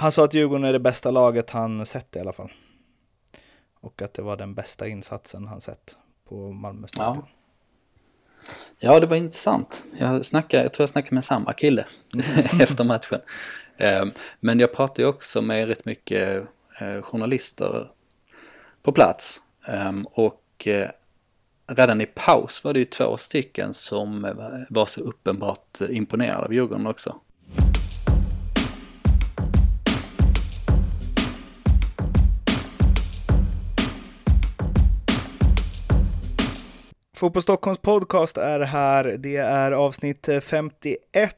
Han sa att Djurgården är det bästa laget han sett i alla fall. Och att det var den bästa insatsen han sett på Malmö stadion. Ja. Ja, det var intressant. Jag, snackade, jag tror jag snackade med samma kille efter matchen. Ehm, men jag pratade också med rätt mycket eh, journalister på plats. Ehm, och eh, redan i paus var det ju två stycken som var så uppenbart imponerade av Djurgården också. Fotboll Stockholms podcast är här. Det är avsnitt 51.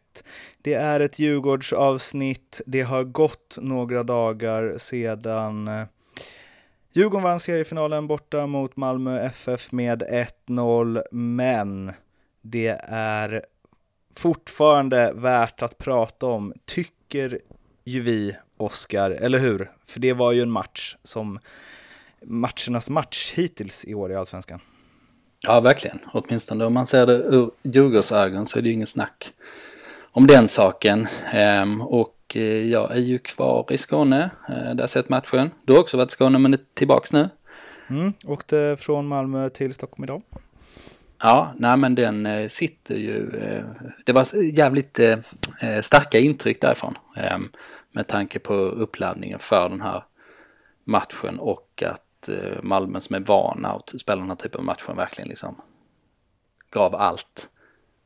Det är ett Djurgårdsavsnitt. Det har gått några dagar sedan eh, Djurgården vann seriefinalen borta mot Malmö FF med 1-0, men det är fortfarande värt att prata om, tycker ju vi, Oskar, eller hur? För det var ju en match som matchernas match hittills i år i Allsvenskan. Ja, verkligen. Åtminstone om man ser det ur Djurgårdsögon så är det ju ingen snack om den saken. Ehm, och eh, jag är ju kvar i Skåne, eh, där jag sett matchen. Du har också varit i Skåne men är tillbaks nu. Mm, åkte från Malmö till Stockholm idag. Ja, nej men den eh, sitter ju, det var jävligt starka intryck därifrån. Ehm, med tanke på uppladdningen för den här matchen och att Eh, Malmö som är vana att spela den här typen av matcher verkligen liksom gav allt,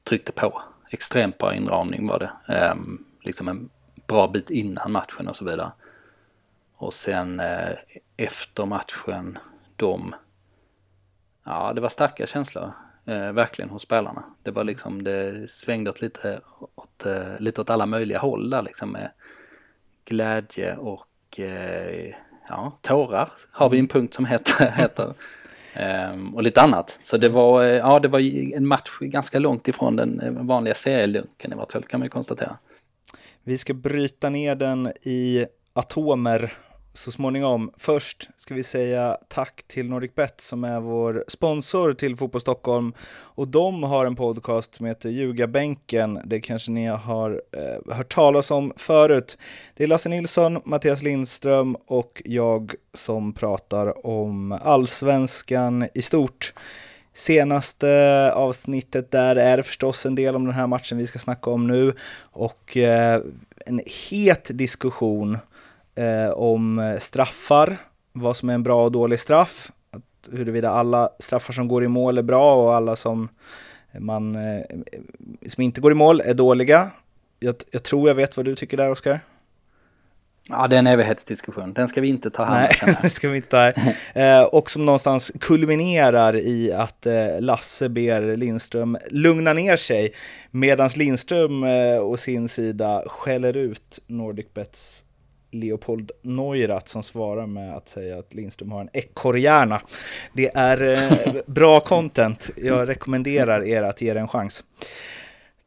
tryckte på. Extremt bra inramning var det. Um, liksom en bra bit innan matchen och så vidare. Och sen uh, efter matchen, de... Ja, det var starka känslor. Uh, verkligen hos spelarna. Det var liksom, det svängde åt lite åt, uh, lite åt alla möjliga håll där liksom med glädje och ja, tårar har vi en punkt som heter. heter um, och lite annat. Så det var, eh, ja, det var en match ganska långt ifrån den eh, vanliga serielunken i vart fall kan man konstatera. Vi ska bryta ner den i atomer så småningom. Först ska vi säga tack till NordicBet som är vår sponsor till Fotboll Stockholm. Och de har en podcast som heter Ljugarbänken. Det kanske ni har eh, hört talas om förut. Det är Lasse Nilsson, Mattias Lindström och jag som pratar om allsvenskan i stort. Senaste avsnittet där är det förstås en del om den här matchen vi ska snacka om nu och eh, en het diskussion eh, om straffar, vad som är en bra och dålig straff, att huruvida alla straffar som går i mål är bra och alla som, man, eh, som inte går i mål är dåliga. Jag, jag tror jag vet vad du tycker där, Oskar. Ja, det är en evighetsdiskussion. Den ska vi inte ta hand om. Nej, det ska vi inte ta här. Eh, och som någonstans kulminerar i att eh, Lasse ber Lindström lugna ner sig, medan Lindström eh, å sin sida skäller ut NordicBets Leopold Neurath som svarar med att säga att Lindström har en ekorrhjärna. Det är eh, bra content. Jag rekommenderar er att ge det en chans.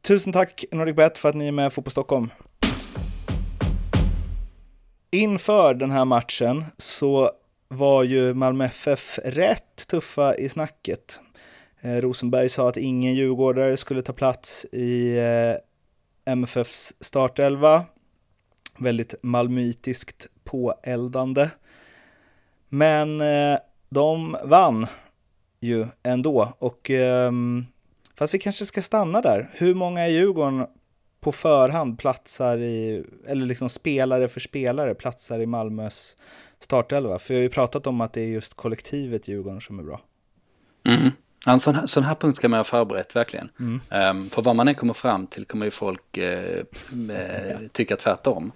Tusen tack NordicBet för att ni är med Fotboll Stockholm. Inför den här matchen så var ju Malmö FF rätt tuffa i snacket. Eh, Rosenberg sa att ingen djurgårdare skulle ta plats i eh, MFFs startelva väldigt malmöitiskt påeldande. Men eh, de vann ju ändå och eh, fast vi kanske ska stanna där. Hur många i Djurgården på förhand platsar i, eller liksom spelare för spelare platsar i Malmös startelva? För vi har ju pratat om att det är just kollektivet Djurgården som är bra. Mm. En sån här, sån här punkt ska man ha förberett verkligen. Mm. Um, för vad man än kommer fram till kommer ju folk uh, uh, tycka tvärtom.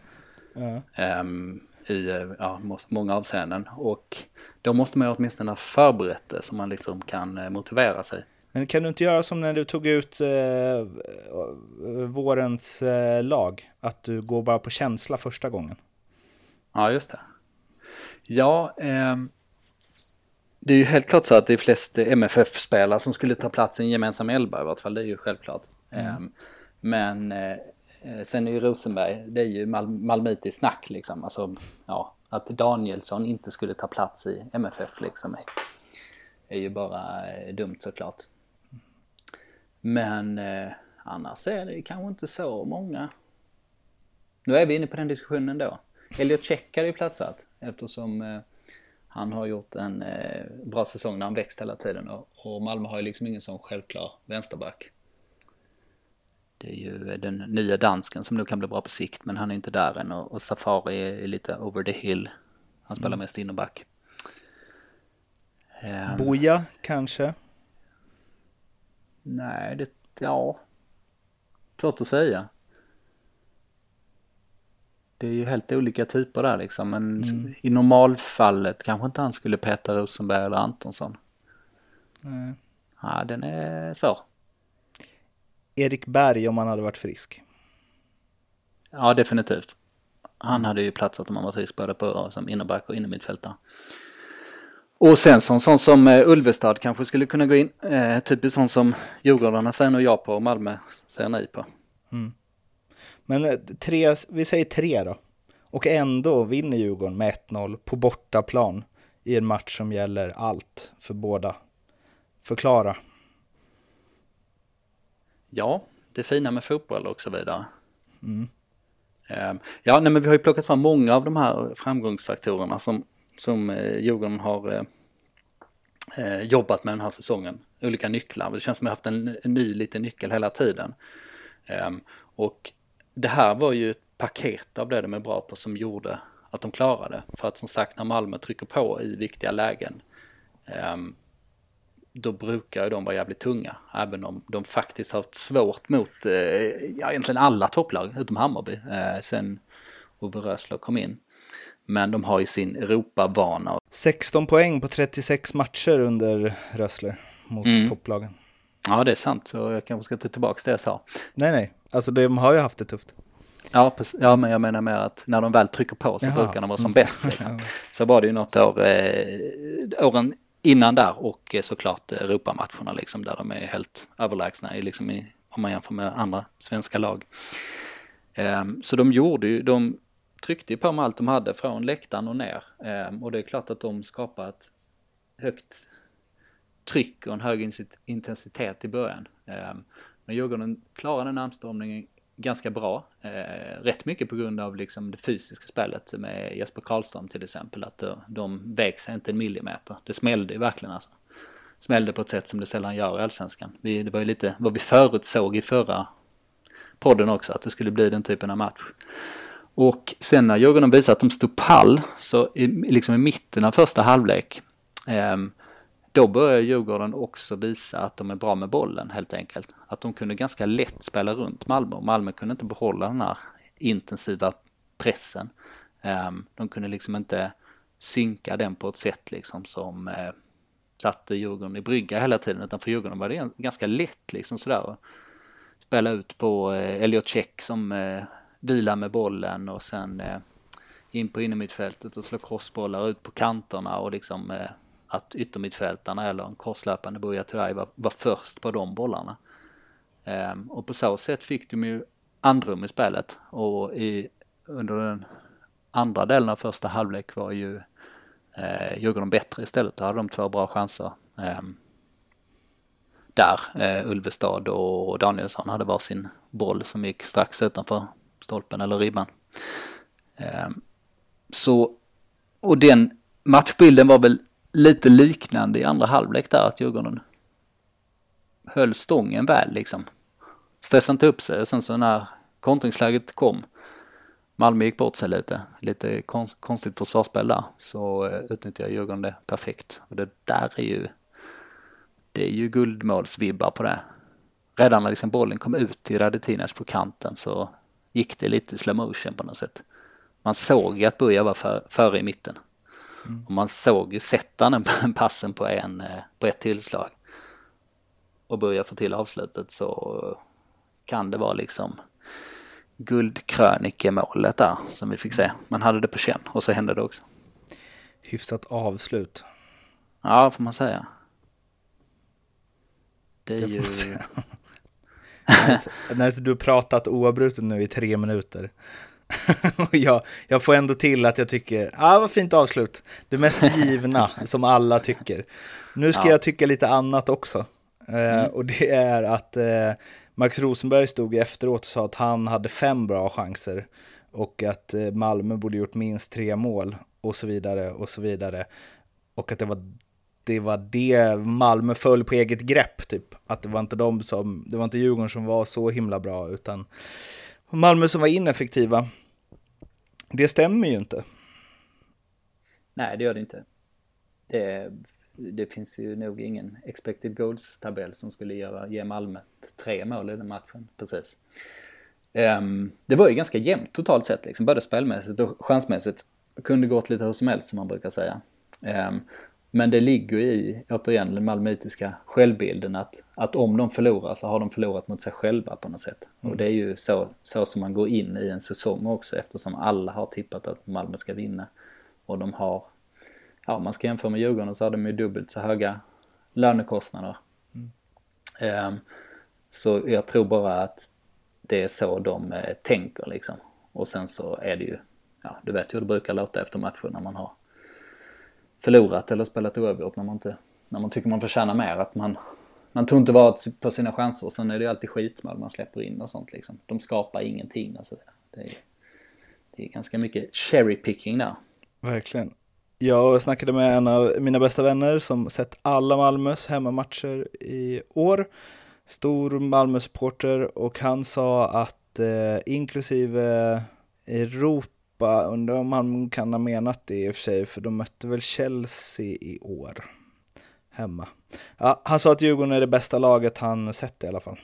Um, I ja, många avseenden. Och då måste man ju åtminstone ha förberett det så man liksom kan eh, motivera sig. Men kan du inte göra som när du tog ut eh, vårens eh, lag? Att du går bara på känsla första gången? Ja, just det. Ja, eh, det är ju helt klart så att det är flest MFF-spelare som skulle ta plats i en gemensam elva i vart fall. Det är ju självklart. Mm. Ehm, men eh, Eh, Eh, sen är ju Rosenberg, det är ju Mal malmöitiskt snack liksom. Alltså, ja, att Danielsson inte skulle ta plats i MFF liksom är, är ju bara eh, dumt såklart. Men eh, annars är det kanske inte så många. Nu är vi inne på den diskussionen då. Elliot Check hade ju platsat eftersom eh, han har gjort en eh, bra säsong när han växt hela tiden och, och Malmö har ju liksom ingen sån självklar vänsterback. Det är ju den nya dansken som nog kan bli bra på sikt men han är inte där än och, och Safari är lite over the hill. Han spelar mm. mest innerback. Um, Boja kanske? Nej, det, ja. Svårt att säga. Det är ju helt olika typer där liksom. Men mm. i normalfallet kanske inte han skulle peta Rosenberg eller Antonsson. Nej. Ja, den är svår. Erik Berg om han hade varit frisk. Ja, definitivt. Han hade ju platsat om han var frisk både på som innerback och innermittfältare. Och sen som sån som eh, Ulvestad kanske skulle kunna gå in. Eh, typiskt sån som Djurgårdarna säger nog ja på och Malmö säger nej på. Mm. Men eh, tre, vi säger tre då. Och ändå vinner Djurgården med 1-0 på bortaplan i en match som gäller allt för båda. Förklara. Ja, det fina med fotboll och så vidare. Mm. Ehm, ja, nej, men vi har ju plockat fram många av de här framgångsfaktorerna som, som eh, Djurgården har eh, eh, jobbat med den här säsongen. Olika nycklar. Det känns som att har haft en, en ny liten nyckel hela tiden. Ehm, och det här var ju ett paket av det de är bra på som gjorde att de klarade. För att som sagt när Malmö trycker på i viktiga lägen ehm, då brukar de vara jävligt tunga. Även om de faktiskt har haft svårt mot eh, ja, egentligen alla topplag utom Hammarby eh, sen Ove Rösler kom in. Men de har ju sin Europavana. 16 poäng på 36 matcher under Rösler mot mm. topplagen. Ja, det är sant. Så jag kanske ska ta tillbaka det jag sa. Nej, nej. Alltså de har ju haft det tufft. Ja, ja, men jag menar med att när de väl trycker på så Jaha. brukar de vara som bäst. Liksom. Så var det ju något år, eh, åren innan där och eh, såklart eh, Europamatcherna liksom där de är helt överlägsna liksom i, om man jämför med andra svenska lag. Ehm, så de gjorde ju, de tryckte ju på med allt de hade från läktaren och ner ehm, och det är klart att de skapade ett högt tryck och en hög intensitet i början. Ehm, men Djurgården klarade den anstormningen ganska bra. Eh, rätt mycket på grund av liksom det fysiska spelet med Jesper Karlström till exempel. Att de, de väg sig inte en millimeter. Det smällde ju verkligen alltså. Smällde på ett sätt som det sällan gör i allsvenskan. Vi, det var ju lite vad vi förutsåg i förra podden också, att det skulle bli den typen av match. Och sen när Djurgården visade att de stod pall, så i, liksom i mitten av första halvlek, eh, då börjar Djurgården också visa att de är bra med bollen helt enkelt. Att de kunde ganska lätt spela runt Malmö. Malmö kunde inte behålla den här intensiva pressen. Ehm, de kunde liksom inte synka den på ett sätt liksom som eh, satte Djurgården i brygga hela tiden. Utan för Djurgården var det ganska lätt liksom sådär. Att spela ut på eh, Elliot Check som eh, vilar med bollen och sen in på innermittfältet och slå crossbollar ut på kanterna och liksom att yttermittfältarna eller en korslöpande Buya Turay var, var först på de bollarna. Um, och på så sätt fick de ju andrum i spelet och i, under den andra delen av första halvlek var ju eh, Djurgården bättre istället. Då hade de två bra chanser. Um, där eh, Ulvestad och Danielsson hade varsin boll som gick strax utanför stolpen eller ribban. Um, så, och den matchbilden var väl lite liknande i andra halvlek där att Djurgården höll stången väl liksom. Stressade inte upp sig och sen så när kontringsläget kom Malmö gick bort sig lite, lite konst, konstigt försvarsspel där, så eh, utnyttjade Djurgården det perfekt. Och det där är ju, det är ju guldmålsvibbar på det. Redan när liksom bollen kom ut till Radetinac på kanten så gick det lite i slow motion på något sätt. Man såg ju att Buja var för, före i mitten. Mm. Och man såg ju sätta den passen på, en, eh, på ett tillslag och börja få till avslutet så kan det vara liksom guldkrönikemålet där som vi fick se. Man hade det på känn och så hände det också. Hyfsat avslut. Ja, får man säga. Det är det ju... När du har pratat oavbrutet nu i tre minuter. och jag, jag får ändå till att jag tycker, ah, vad fint avslut. Det mest givna som alla tycker. Nu ska ja. jag tycka lite annat också. Eh, mm. och det är att eh, Max Rosenberg stod efteråt och sa att han hade fem bra chanser och att eh, Malmö borde gjort minst tre mål och så vidare och så vidare. Och att det var det var det Malmö föll på eget grepp, typ. Att det var inte de som, det var inte Djurgården som var så himla bra, utan Malmö som var ineffektiva. Det stämmer ju inte. Nej, det gör det inte. Det, det finns ju nog ingen expected goals-tabell som skulle göra, ge Malmö tre mål i den matchen, precis. Um, det var ju ganska jämnt totalt sett, liksom, både spelmässigt och chansmässigt. Det kunde gått lite hur som helst, som man brukar säga. Um, men det ligger i, återigen, den malmöitiska självbilden att, att om de förlorar så har de förlorat mot sig själva på något sätt. Mm. Och det är ju så, så som man går in i en säsong också eftersom alla har tippat att Malmö ska vinna. Och de har, ja man ska jämföra med Djurgården så har de ju dubbelt så höga lönekostnader. Mm. Um, så jag tror bara att det är så de eh, tänker liksom. Och sen så är det ju, ja du vet ju hur det brukar låta efter matchen när man har förlorat eller spelat oavgjort när man inte, när man tycker man förtjänar mer. Att man, man tog inte vara på sina chanser. Sen är det ju alltid skitmål man släpper in och sånt liksom. De skapar ingenting och så vidare. Det är, det är ganska mycket cherry picking där. Verkligen. Jag snackade med en av mina bästa vänner som sett alla Malmös hemmamatcher i år. Stor Malmö-supporter och han sa att eh, inklusive Europa Europa, undrar om han kan ha menat det i och för sig, för de mötte väl Chelsea i år. Hemma. Ja, han sa att Djurgården är det bästa laget han sett i alla fall.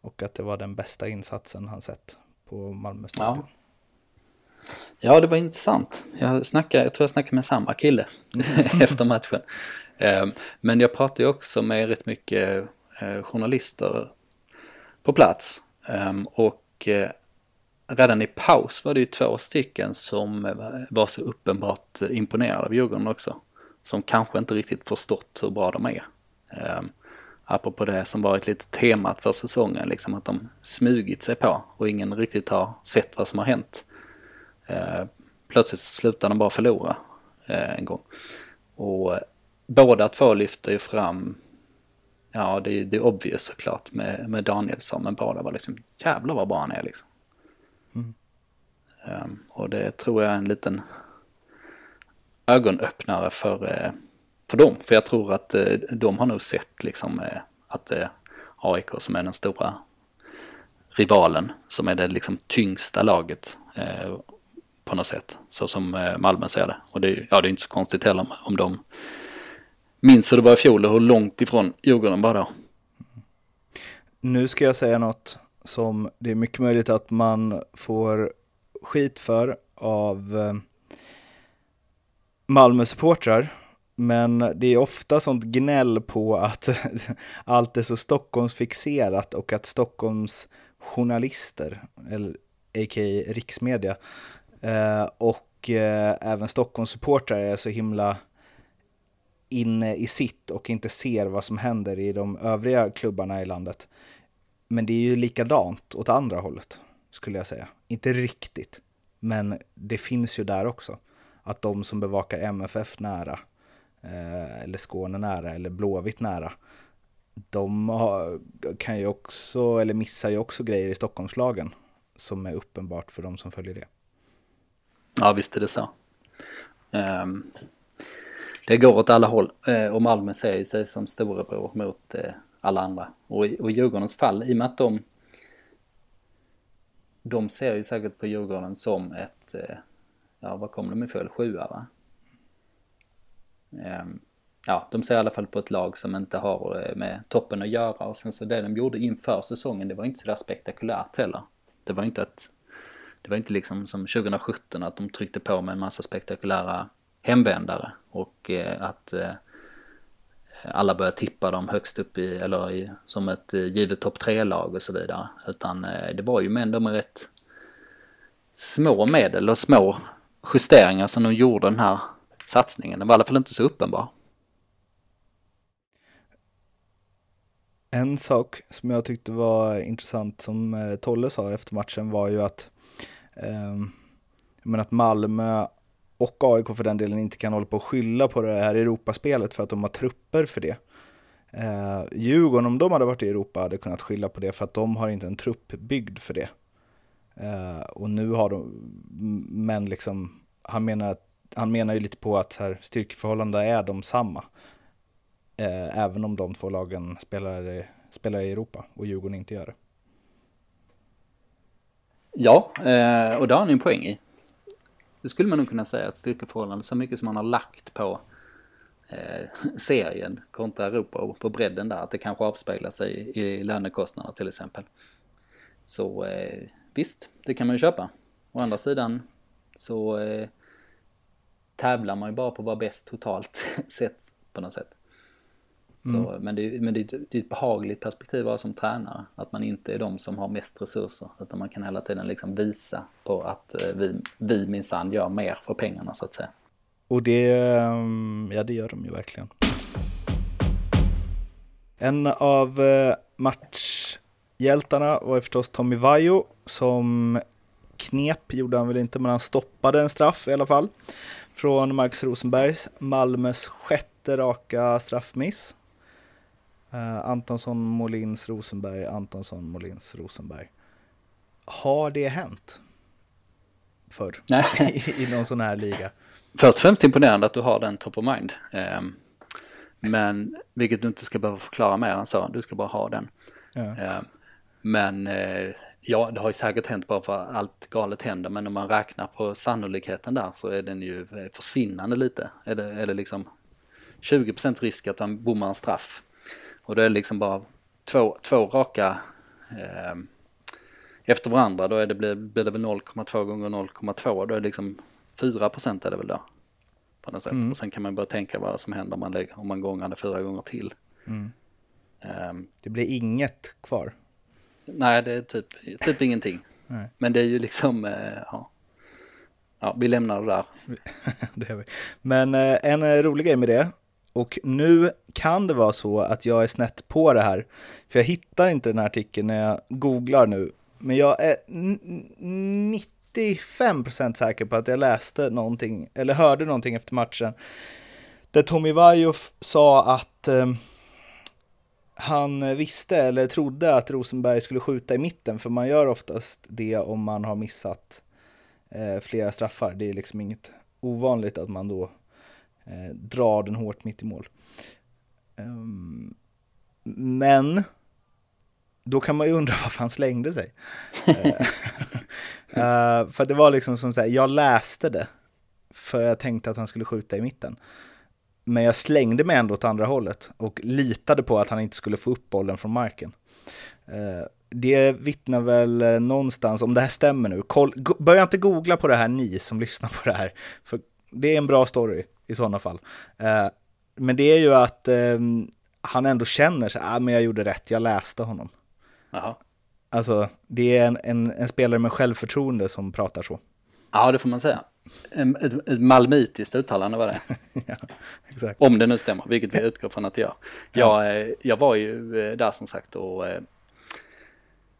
Och att det var den bästa insatsen han sett på Malmö stadion. Ja. Ja, det var intressant. Jag, snackade, jag tror jag snackade med samma kille efter matchen. Ehm, men jag pratade ju också med rätt mycket eh, journalister på plats. Ehm, och eh, redan i paus var det ju två stycken som var så uppenbart imponerade av Djurgården också. Som kanske inte riktigt förstått hur bra de är. Ehm, apropå det som varit lite temat för säsongen, liksom att de smugit sig på och ingen riktigt har sett vad som har hänt. Ehm, plötsligt slutar de bara förlora eh, en gång. Och eh, båda två lyfter ju fram, ja det är det är obvious såklart med, med Danielsson, men båda var liksom jävlar vad bra han är liksom. Ehm, och det tror jag är en liten ögonöppnare för, eh, för dem. För jag tror att eh, de har nog sett liksom eh, att det är AIK som är den stora rivalen, som är det liksom tyngsta laget på något sätt. Så som Malmö ser det. Och det är, ja, det är inte så konstigt heller om de minns hur det var i fjol och hur långt ifrån Djurgården var då. Nu ska jag säga något som det är mycket möjligt att man får skit för av eh, Malmö-supportrar. Men det är ofta sånt gnäll på att allt är så Stockholmsfixerat och att Stockholms journalister, eller a.k.a. riksmedia, eh, och eh, även Stockholmssupportrar är så himla inne i sitt och inte ser vad som händer i de övriga klubbarna i landet. Men det är ju likadant åt andra hållet, skulle jag säga. Inte riktigt, men det finns ju där också. Att de som bevakar MFF nära, eh, eller Skåne nära, eller Blåvitt nära, de har, kan ju också, eller missar ju också grejer i Stockholmslagen som är uppenbart för de som följer det. Ja, visst är det så. Um, det går åt alla håll uh, och Malmö ser ju sig som storebror mot uh, alla andra. Och, och Djurgårdens fall, i och med att de de ser ju säkert på Djurgården som ett, eh, ja vad kom de ifrån, sjua va? Ehm, ja, de ser i alla fall på ett lag som inte har eh, med toppen att göra och sen så det de gjorde inför säsongen, det var inte sådär spektakulärt heller. Det var inte att, det var inte liksom som 2017 att de tryckte på med en massa spektakulära hemvändare och eh, att eh, alla börjar tippa dem högst upp i, eller i, som ett eh, givet topp tre-lag och så vidare. Utan eh, det var ju med ändå med rätt små medel och små justeringar som de gjorde den här satsningen. Den var i alla fall inte så uppenbar. En sak som jag tyckte var intressant som eh, Tolle sa efter matchen var ju att, eh, men att Malmö och AIK för den delen inte kan hålla på och skylla på det här Europaspelet för att de har trupper för det. Eh, Djurgården, om de hade varit i Europa, hade kunnat skylla på det för att de har inte en trupp byggd för det. Eh, och nu har de, men liksom, han menar, han menar ju lite på att här, styrkeförhållandena är de samma. Eh, även om de två lagen spelar, spelar i Europa och Djurgården inte gör det. Ja, eh, och det har ni en poäng i. Det skulle man nog kunna säga att styrkeförhållande så mycket som man har lagt på eh, serien kontra Europa och på bredden där, att det kanske avspeglar sig i, i lönekostnader till exempel. Så eh, visst, det kan man ju köpa. Å andra sidan så eh, tävlar man ju bara på att vara bäst totalt sett på något sätt. Så, mm. Men, det, men det, det är ett behagligt perspektiv att vara som tränare. Att man inte är de som har mest resurser. Utan man kan hela tiden liksom visa på att eh, vi, vi minsann gör mer för pengarna så att säga. Och det, ehm, ja det gör de ju verkligen. En av eh, match hjältarna var förstås Tommy Vaiho som knep, gjorde han väl inte, men han stoppade en straff i alla fall. Från Marcus Rosenbergs, Malmös sjätte raka straffmiss. Uh, Antonsson, Molins, Rosenberg, Antonsson, Molins, Rosenberg. Har det hänt? Förr? I, I någon sån här liga? Först och främst imponerande att du har den top of mind. Um, men vilket du inte ska behöva förklara mer än så, du ska bara ha den. Ja. Um, men eh, ja, det har ju säkert hänt bara för allt galet händer. Men om man räknar på sannolikheten där så är den ju försvinnande lite. Är det, är det liksom 20% risk att man bommar en straff. Och då är det liksom bara två, två raka eh, efter varandra. Då är det, blir, blir det väl 0,2 gånger 0,2. Då är det liksom 4% är det väl då. På något sätt. Mm. Och sen kan man börja tänka vad som händer om man, lägger, om man gångar det fyra gånger till. Mm. Um, det blir inget kvar. Nej, det är typ, typ ingenting. Nej. Men det är ju liksom, eh, ja. ja, vi lämnar det där. det vi. Men eh, en eh, rolig grej med det, och nu kan det vara så att jag är snett på det här, för jag hittar inte den här artikeln när jag googlar nu, men jag är 95% säker på att jag läste någonting, eller hörde någonting efter matchen, där Tommy Vaiho sa att ehm, han visste eller trodde att Rosenberg skulle skjuta i mitten, för man gör oftast det om man har missat eh, flera straffar. Det är liksom inget ovanligt att man då eh, drar den hårt mitt i mål. Um, men då kan man ju undra varför han slängde sig. uh, för det var liksom som så jag läste det för jag tänkte att han skulle skjuta i mitten. Men jag slängde mig ändå åt andra hållet och litade på att han inte skulle få upp bollen från marken. Uh, det vittnar väl någonstans, om det här stämmer nu, börja inte googla på det här ni som lyssnar på det här, för det är en bra story i sådana fall. Eh, men det är ju att han ändå känner sig, ah, men jag gjorde rätt, jag läste honom. Aha. Alltså, det är en, en, en spelare med självförtroende som pratar så. Ja, det får man säga. Ett, ett malmöitiskt uttalande var det. ja, exakt. Om det nu stämmer, vilket vi utgår från att det gör. Jag, ja. Eh, jag var ju eh, där som sagt och eh,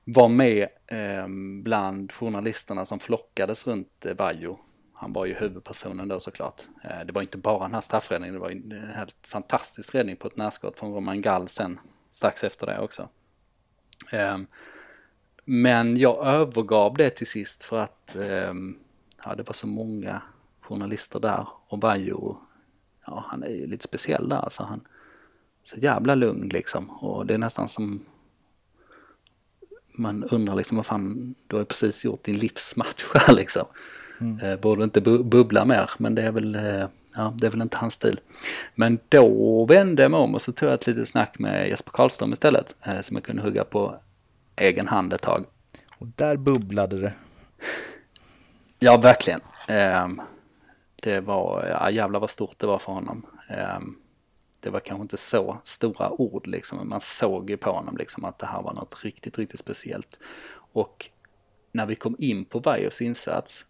var med bland journalisterna som flockades runt Vajo. Han var ju huvudpersonen då såklart. Eh, det var inte bara den här straffräddningen, det var en helt fantastisk räddning på ett närskott från Roman Gall sen strax efter det också. Ehm, men jag övergav det till sist för att ehm, ja, det var så många journalister där och Bajo, ja han är ju lite speciell där alltså. Han så jävla lugn liksom och det är nästan som man undrar liksom vad fan, du har precis gjort din livsmatch här liksom. Mm. Eh, borde inte bu bubbla mer men det är väl, eh, ja det är väl inte hans stil. Men då vände jag mig om och så tog jag ett litet snack med Jesper Karlström istället eh, som jag kunde hugga på egen hand ett tag. Och där bubblade det. Ja, verkligen. Um, det var, ja jävlar vad stort det var för honom. Um, det var kanske inte så stora ord liksom, men man såg ju på honom liksom att det här var något riktigt, riktigt speciellt. Och när vi kom in på Vajos insats,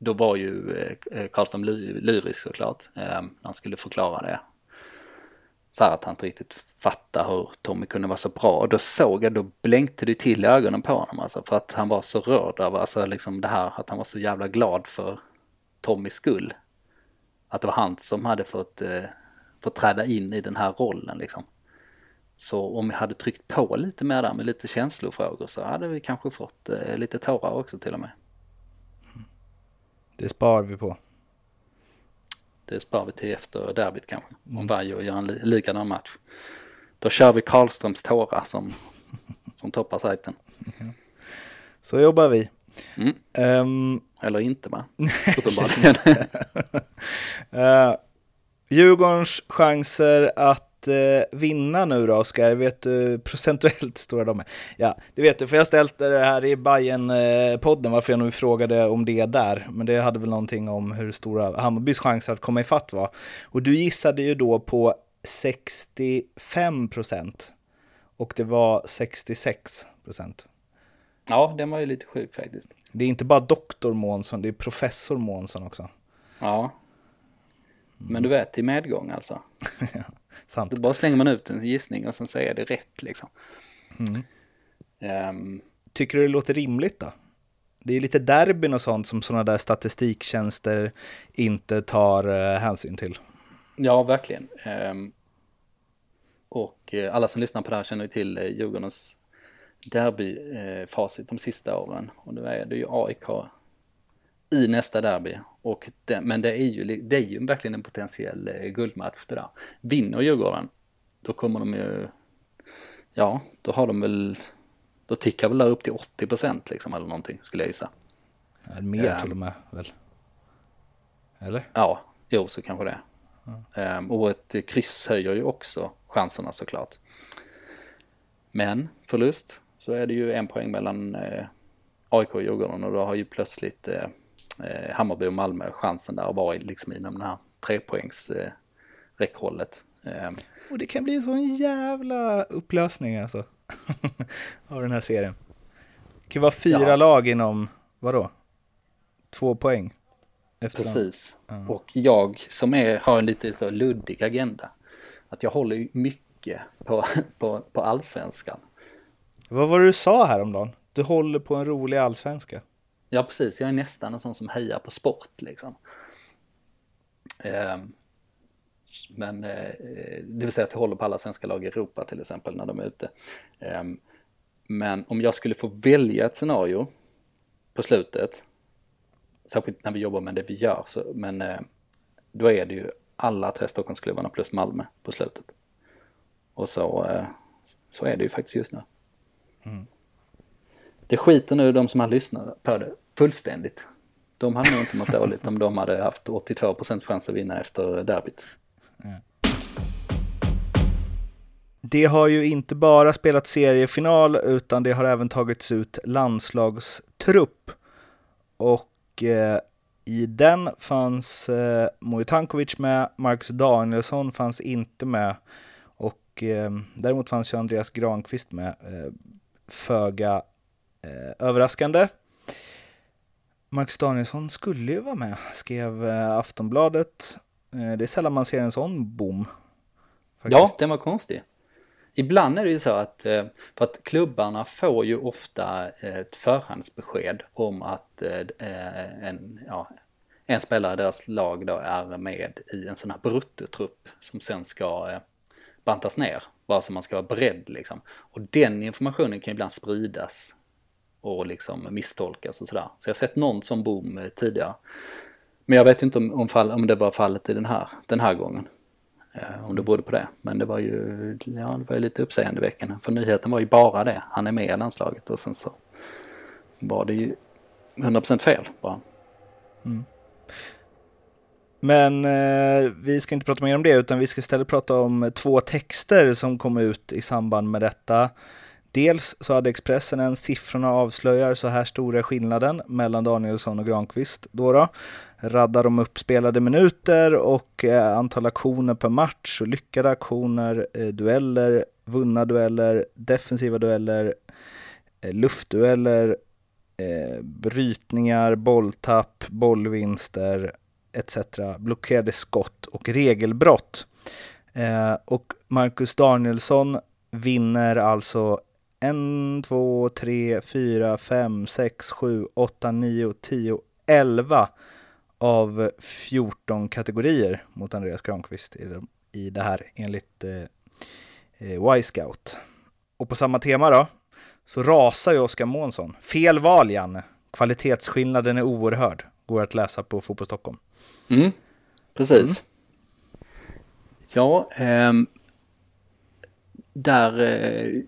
då var ju eh, Karlström lyrisk såklart, eh, när han skulle förklara det så här att han inte riktigt fattade hur Tommy kunde vara så bra. Och då såg jag, då blänkte det till i ögonen på honom alltså. För att han var så rörd av alltså liksom det här att han var så jävla glad för Tommys skull. Att det var han som hade fått, eh, fått träda in i den här rollen liksom. Så om jag hade tryckt på lite mer där med lite känslofrågor så hade vi kanske fått eh, lite tårar också till och med. Det spar vi på. Det sparar vi till efter derbyt kanske. Om mm. Vaiho gör en li likadan match. Då kör vi Karlströms tårar som, som toppar sajten. Så jobbar vi. Mm. Um, Eller inte va? Uppenbarligen. uh, Djurgårdens chanser att eh, vinna nu då, Oskar? Vet du procentuellt stora de är? Ja, det vet du, för jag ställt det här i bayern podden varför jag nu frågade om det där. Men det hade väl någonting om hur stora Hammarbys chanser att komma ifatt var. Och du gissade ju då på 65 procent. Och det var 66 procent. Ja, den var ju lite sjuk faktiskt. Det är inte bara doktor Månsson, det är professor Månsson också. Ja. Men du vet, i medgång alltså. ja. Sant. Då bara slänger man ut en gissning och sen så är det rätt liksom. Mm. Um, Tycker du det låter rimligt då? Det är lite derbyn och sånt som sådana där statistiktjänster inte tar uh, hänsyn till. Ja, verkligen. Um, och uh, alla som lyssnar på det här känner ju till uh, Djurgårdens derbyfacit uh, de sista åren. Och då är det ju AIK i nästa derby. Och det, men det är, ju, det är ju verkligen en potentiell eh, guldmatch det där. Vinner Djurgården, då kommer de ju, ja, då har de väl, då tickar väl där upp till 80 procent liksom eller någonting skulle jag gissa. Ja, mer um, till och med väl? Eller? Ja, jo så kanske det. Um, och ett kryss höjer ju också chanserna såklart. Men förlust så är det ju en poäng mellan eh, AIK och Djurgården och då har ju plötsligt eh, eh, Hammarby och Malmö chansen där att vara liksom inom den här trepoängs eh, räckhållet. Eh. Och det kan bli en sån jävla upplösning alltså. av den här serien. Det kan vara fyra ja. lag inom, vadå? Två poäng. Precis. Ja. Och jag som är, har en lite så luddig agenda. Att jag håller mycket på, på, på allsvenskan. Vad var det du sa häromdagen? Du håller på en rolig allsvenska. Ja, precis. Jag är nästan en sån som hejar på sport liksom. Eh, men eh, det vill säga att jag håller på alla svenska lag i Europa till exempel när de är ute. Eh, men om jag skulle få välja ett scenario på slutet, särskilt när vi jobbar med det vi gör, så, men eh, då är det ju alla tre Stockholmsklubbarna plus Malmö på slutet. Och så, eh, så är det ju faktiskt just nu. Mm. Det skiter nu de som har lyssnat på det fullständigt. De hade nog inte mått dåligt om de hade haft 82 procent chans att vinna efter derbyt. Mm. Det har ju inte bara spelat seriefinal utan det har även tagits ut landslagstrupp. Och eh, i den fanns eh, Mojo med, Marcus Danielsson fanns inte med. Och eh, däremot fanns ju Andreas Granqvist med. Eh, föga eh, överraskande. Max Danielsson skulle ju vara med, skrev eh, Aftonbladet. Eh, det är sällan man ser en sån boom. Faktiskt. Ja, den var konstig. Ibland är det ju så att, eh, för att klubbarna får ju ofta ett förhandsbesked om att en, ja, en spelare i deras lag då är med i en sån här bruttotrupp som sen ska bantas ner. Bara så man ska vara beredd liksom. Och den informationen kan ibland spridas och liksom misstolkas och sådär. Så jag har sett någon som boom eh, tidigare. Men jag vet inte om, om, fall, om det var fallet i den här, den här gången. Eh, om det berodde på det. Men det var ju, ja, det var ju lite uppseendeväckande. För nyheten var ju bara det. Han är med i landslaget och sen så var det ju 100% fel bara. Mm. Men eh, vi ska inte prata mer om det utan vi ska istället prata om två texter som kom ut i samband med detta. Dels så hade Expressen en siffrorna avslöjar så här stora skillnaden mellan Danielsson och Granqvist. Då, då raddar de upp spelade minuter och eh, antal aktioner per match och lyckade aktioner, eh, dueller, vunna dueller, defensiva dueller, eh, luftdueller, eh, brytningar, bolltapp, bollvinster etc. Blockerade skott och regelbrott. Eh, och Marcus Danielsson vinner alltså en, två, tre, fyra, fem, sex, sju, åtta, nio, tio, elva av 14 kategorier mot Andreas Granqvist i det, här enligt eh, eh, Y-scout. Och på samma tema då, så rasar ju Oskar Månsson. Fel val, Janne. Kvalitetsskillnaden är oerhörd. Går att läsa på Fotboll Stockholm. Mm, precis. Mm. Ja, eh, där eh,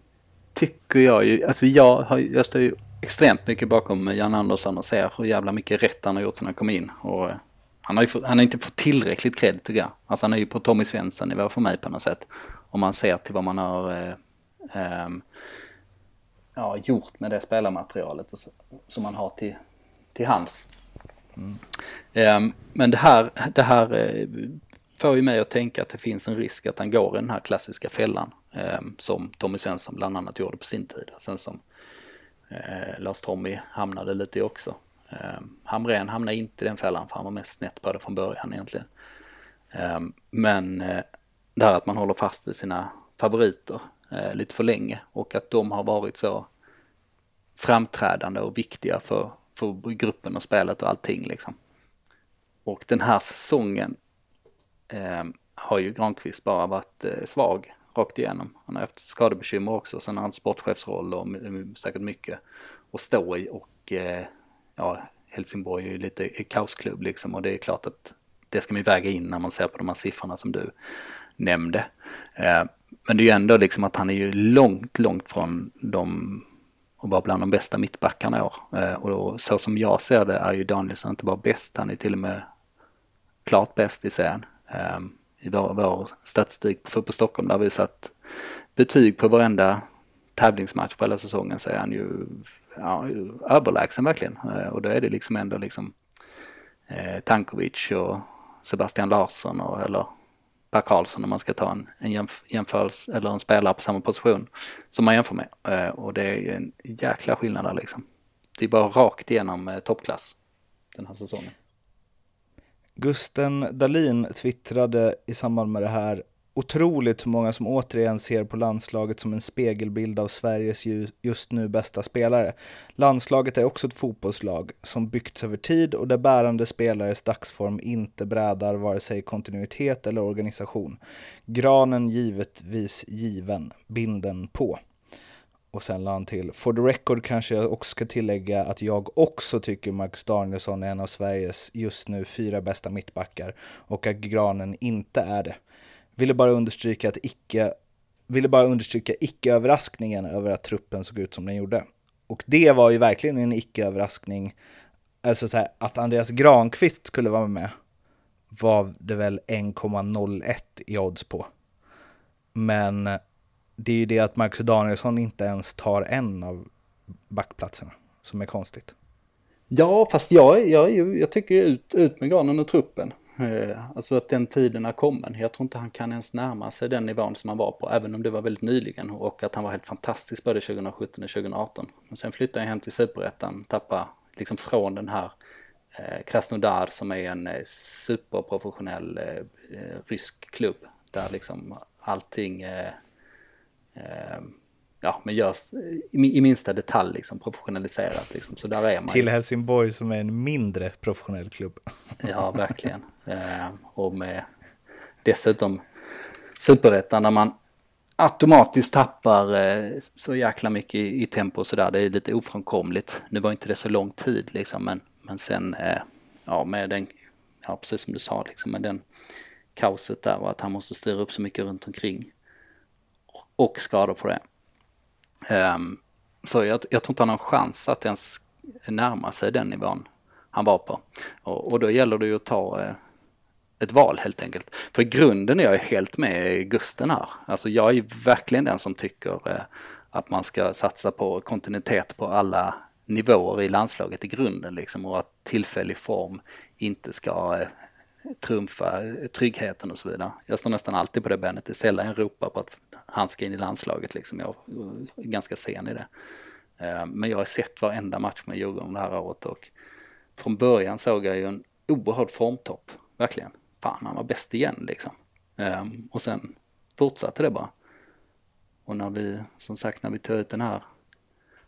tycker jag ju, alltså jag, har, jag står ju extremt mycket bakom Jan Andersson och ser hur jävla mycket rätt han har gjort sedan han kom in. Och eh, han har ju fått, han har inte fått tillräckligt cred tycker jag. Alltså han är ju på Tommy Svensson nivå för mig på något sätt. Om man ser till vad man har eh, eh, ja, gjort med det spelarmaterialet så, som man har till, till hands. Mm. Eh, men det här, det här eh, får ju mig att tänka att det finns en risk att han går i den här klassiska fällan Ehm, som Tommy Svensson bland annat gjorde på sin tid. Sen som eh, Lars Tommy hamnade lite i också. Eh, Hamrén hamnade inte i den fällan för han var mest snett på det från början egentligen. Eh, men eh, det här att man håller fast vid sina favoriter eh, lite för länge och att de har varit så framträdande och viktiga för, för gruppen och spelet och allting liksom. Och den här säsongen eh, har ju Granqvist bara varit eh, svag rakt igenom. Han har haft skadebekymmer också, sen har han sportchefsroll och säkert mycket att stå i och eh, ja, Helsingborg är ju lite kaosklubb liksom och det är klart att det ska man väga in när man ser på de här siffrorna som du nämnde. Eh, men det är ju ändå liksom att han är ju långt, långt från de och vara bland de bästa mittbackarna i år. Eh, och då, så som jag ser det är ju Danielsson inte bara bäst, han är till och med klart bäst i serien. Um, i vår, vår statistik på Fotboll Stockholm där vi satt betyg på varenda tävlingsmatch på hela säsongen så är han ju ja, överlägsen verkligen. Eh, och då är det liksom ändå liksom eh, Tankovic och Sebastian Larsson och, eller Per Karlsson om man ska ta en, en jämf jämförelse eller en spelare på samma position som man jämför med. Eh, och det är en jäkla skillnad där liksom. Det är bara rakt igenom eh, toppklass den här säsongen. Gusten Dalin twittrade i samband med det här otroligt hur många som återigen ser på landslaget som en spegelbild av Sveriges just nu bästa spelare. Landslaget är också ett fotbollslag som byggts över tid och där bärande spelares dagsform inte brädar vare sig kontinuitet eller organisation. Granen givetvis given, binden på. Och sen la han till, for the record kanske jag också ska tillägga att jag också tycker Marcus Danielsson är en av Sveriges just nu fyra bästa mittbackar och att Granen inte är det. Ville bara understryka att icke, ville bara understryka icke-överraskningen över att truppen såg ut som den gjorde. Och det var ju verkligen en icke-överraskning. Alltså så här, att Andreas Granqvist skulle vara med var det väl 1,01 i odds på. Men det är ju det att Marcus Danielsson inte ens tar en av backplatserna som är konstigt. Ja, fast jag, jag, jag tycker ut, ut med granen och truppen. Eh, alltså att den tiden är kommen. Jag tror inte han kan ens närma sig den nivån som han var på, även om det var väldigt nyligen och att han var helt fantastisk både 2017 och 2018. Men sen flyttade han hem till superettan, tappade liksom från den här eh, Krasnodar som är en eh, superprofessionell rysk klubb där liksom allting ja, men görs i, minsta detalj liksom professionaliserat liksom. Så där är man. Till Helsingborg som är en mindre professionell klubb. Ja, verkligen. Ehm, och med dessutom superettan där man automatiskt tappar eh, så jäkla mycket i, tempo och sådär. Det är lite ofrånkomligt. Nu var inte det så lång tid liksom, men, men sen, eh, ja, med den, ja, precis som du sa, liksom, med den kaoset där och att han måste styra upp så mycket runt omkring och skador på det. Um, så jag, jag tror inte han har en chans att ens närma sig den nivån han var på. Och, och då gäller det ju att ta eh, ett val helt enkelt. För i grunden är jag helt med Gusten här. Alltså jag är verkligen den som tycker eh, att man ska satsa på kontinuitet på alla nivåer i landslaget i grunden liksom och att tillfällig form inte ska eh, trumfa tryggheten och så vidare. Jag står nästan alltid på det benet, det är sällan jag ropar på att han ska in i landslaget liksom. Jag är ganska sen i det. Eh, men jag har sett varenda match med Djurgården det här året och från början såg jag ju en oerhörd formtopp, verkligen. Fan, han var bäst igen liksom. Ehm, och sen fortsatte det bara. Och när vi, som sagt, när vi tog ut den här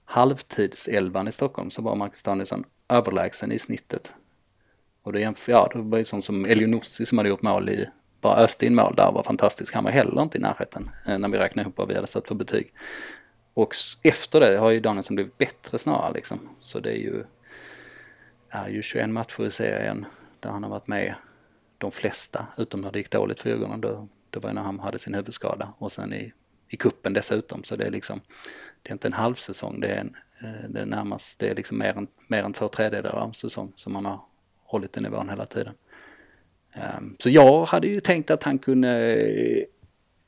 halvtidselvan i Stockholm så var Marcus Danielsson överlägsen i snittet. Och då jämför, ja, det var ju sånt som Elionossi som hade gjort mål i bara öste in mål där var fantastisk. Han var heller inte i närheten eh, när vi räknade ihop vad vi hade satt för betyg. Och efter det har ju Danielsson blivit bättre snarare liksom. Så det är ju, är ju 21 matcher i serien där han har varit med de flesta, utom när det gick dåligt för Djurgården. Då, det var när han hade sin huvudskada och sen i, i kuppen dessutom. Så det är liksom, det är inte en halv säsong, det är, en, eh, det är närmast, det är liksom mer än, mer än två tredjedelar av en säsong som han har hållit i nivån hela tiden. Ehm, så jag hade ju tänkt att han kunde eh,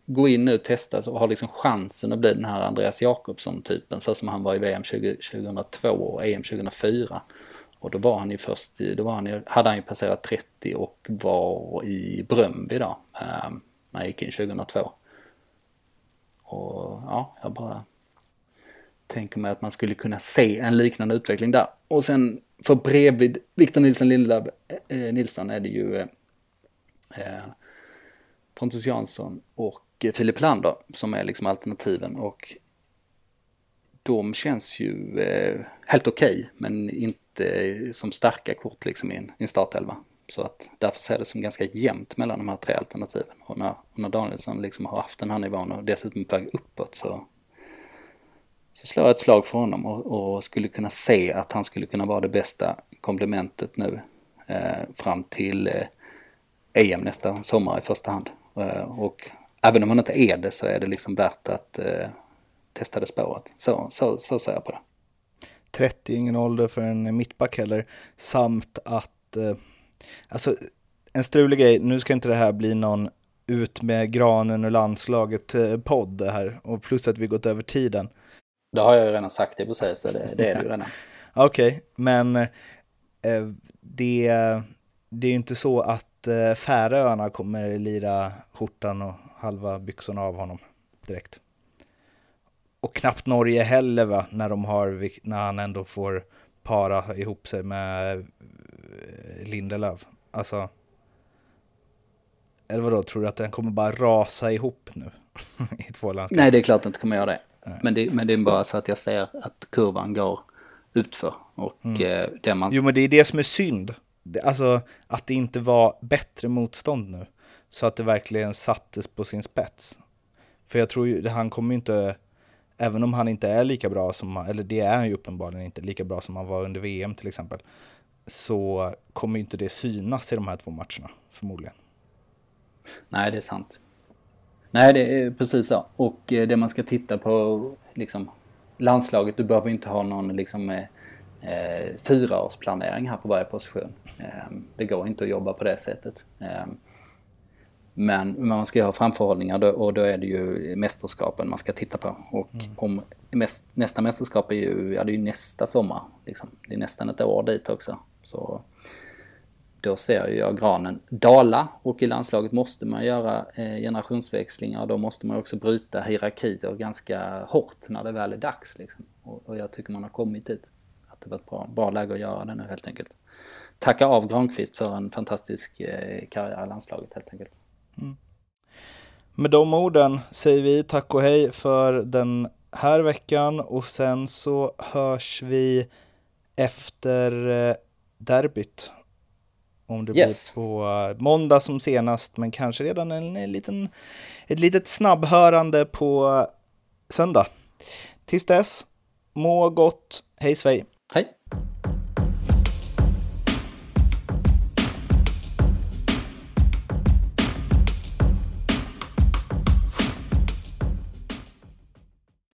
gå in nu och testa och ha liksom chansen att bli den här Andreas Jakobsson-typen så som han var i VM 20, 2002 och EM 2004. Och då var han ju först, då var han ju, hade han ju passerat 30 och var i Brömby då, ehm, när han gick in 2002. Och ja, jag bara tänker mig att man skulle kunna se en liknande utveckling där. Och sen för bredvid Victor Nilsson Lindelöf eh, eh, Nilsson är det ju eh Eh, Pontus Jansson och eh, Filip Lander som är liksom alternativen och de känns ju eh, helt okej okay, men inte som starka kort liksom i en, i en startelva. Så att därför ser det som ganska jämnt mellan de här tre alternativen. Och när, och när Danielsson liksom har haft den här nivån och dessutom på väg uppåt så, så slår jag ett slag för honom och, och, skulle kunna se att han skulle kunna vara det bästa komplementet nu eh, fram till eh, EM nästa sommar i första hand. Eh, och även om han inte är det så är det liksom värt att eh, testa det spåret. Så, så, så ser jag på det. 30 ingen ålder för en mittback heller, samt att eh, Alltså, en strulig grej, nu ska inte det här bli någon ut med granen och landslaget podd det här, och plus att vi gått över tiden. Det har jag ju redan sagt i och för sig, så det, det är det ju redan. Okej, okay, men eh, det, det är ju inte så att eh, Färöarna kommer lira skjortan och halva byxorna av honom direkt. Och knappt Norge heller va, när de har, när han ändå får para ihop sig med eh, Lindelöf. Alltså, eller vadå, tror du att den kommer bara rasa ihop nu? I två landskap? Nej, det är klart att den inte kommer göra det. Men det, men det är bara så att jag ser att kurvan går utför. Och mm. eh, det man... Jo, men det är det som är synd. Alltså att det inte var bättre motstånd nu. Så att det verkligen sattes på sin spets. För jag tror ju, han kommer ju inte även om han inte är lika bra som, eller det är han ju uppenbarligen inte, lika bra som han var under VM till exempel, så kommer ju inte det synas i de här två matcherna förmodligen. Nej, det är sant. Nej, det är precis så. Och eh, det man ska titta på, liksom landslaget, du behöver inte ha någon liksom eh, eh, fyraårsplanering här på varje position. Eh, det går inte att jobba på det sättet. Eh, men man ska ha framförhållningar då, och då är det ju mästerskapen man ska titta på. Och mm. om mäst, nästa mästerskap är ju, ja det är ju nästa sommar. Liksom. Det är nästan ett år dit också. Så då ser jag granen dala och i landslaget måste man göra eh, generationsväxlingar. Då måste man också bryta hierarkier ganska hårt när det väl är dags. Liksom. Och, och, jag tycker man har kommit dit. Att det var ett bra, bra läge att göra det nu helt enkelt. Tacka av Granqvist för en fantastisk eh, karriär i landslaget helt enkelt. Mm. Med de orden säger vi tack och hej för den här veckan och sen så hörs vi efter eh, derbyt. Om det yes. blir på eh, måndag som senast, men kanske redan en, en liten, ett litet snabbhörande på söndag. Tills dess, må gott, hej svej!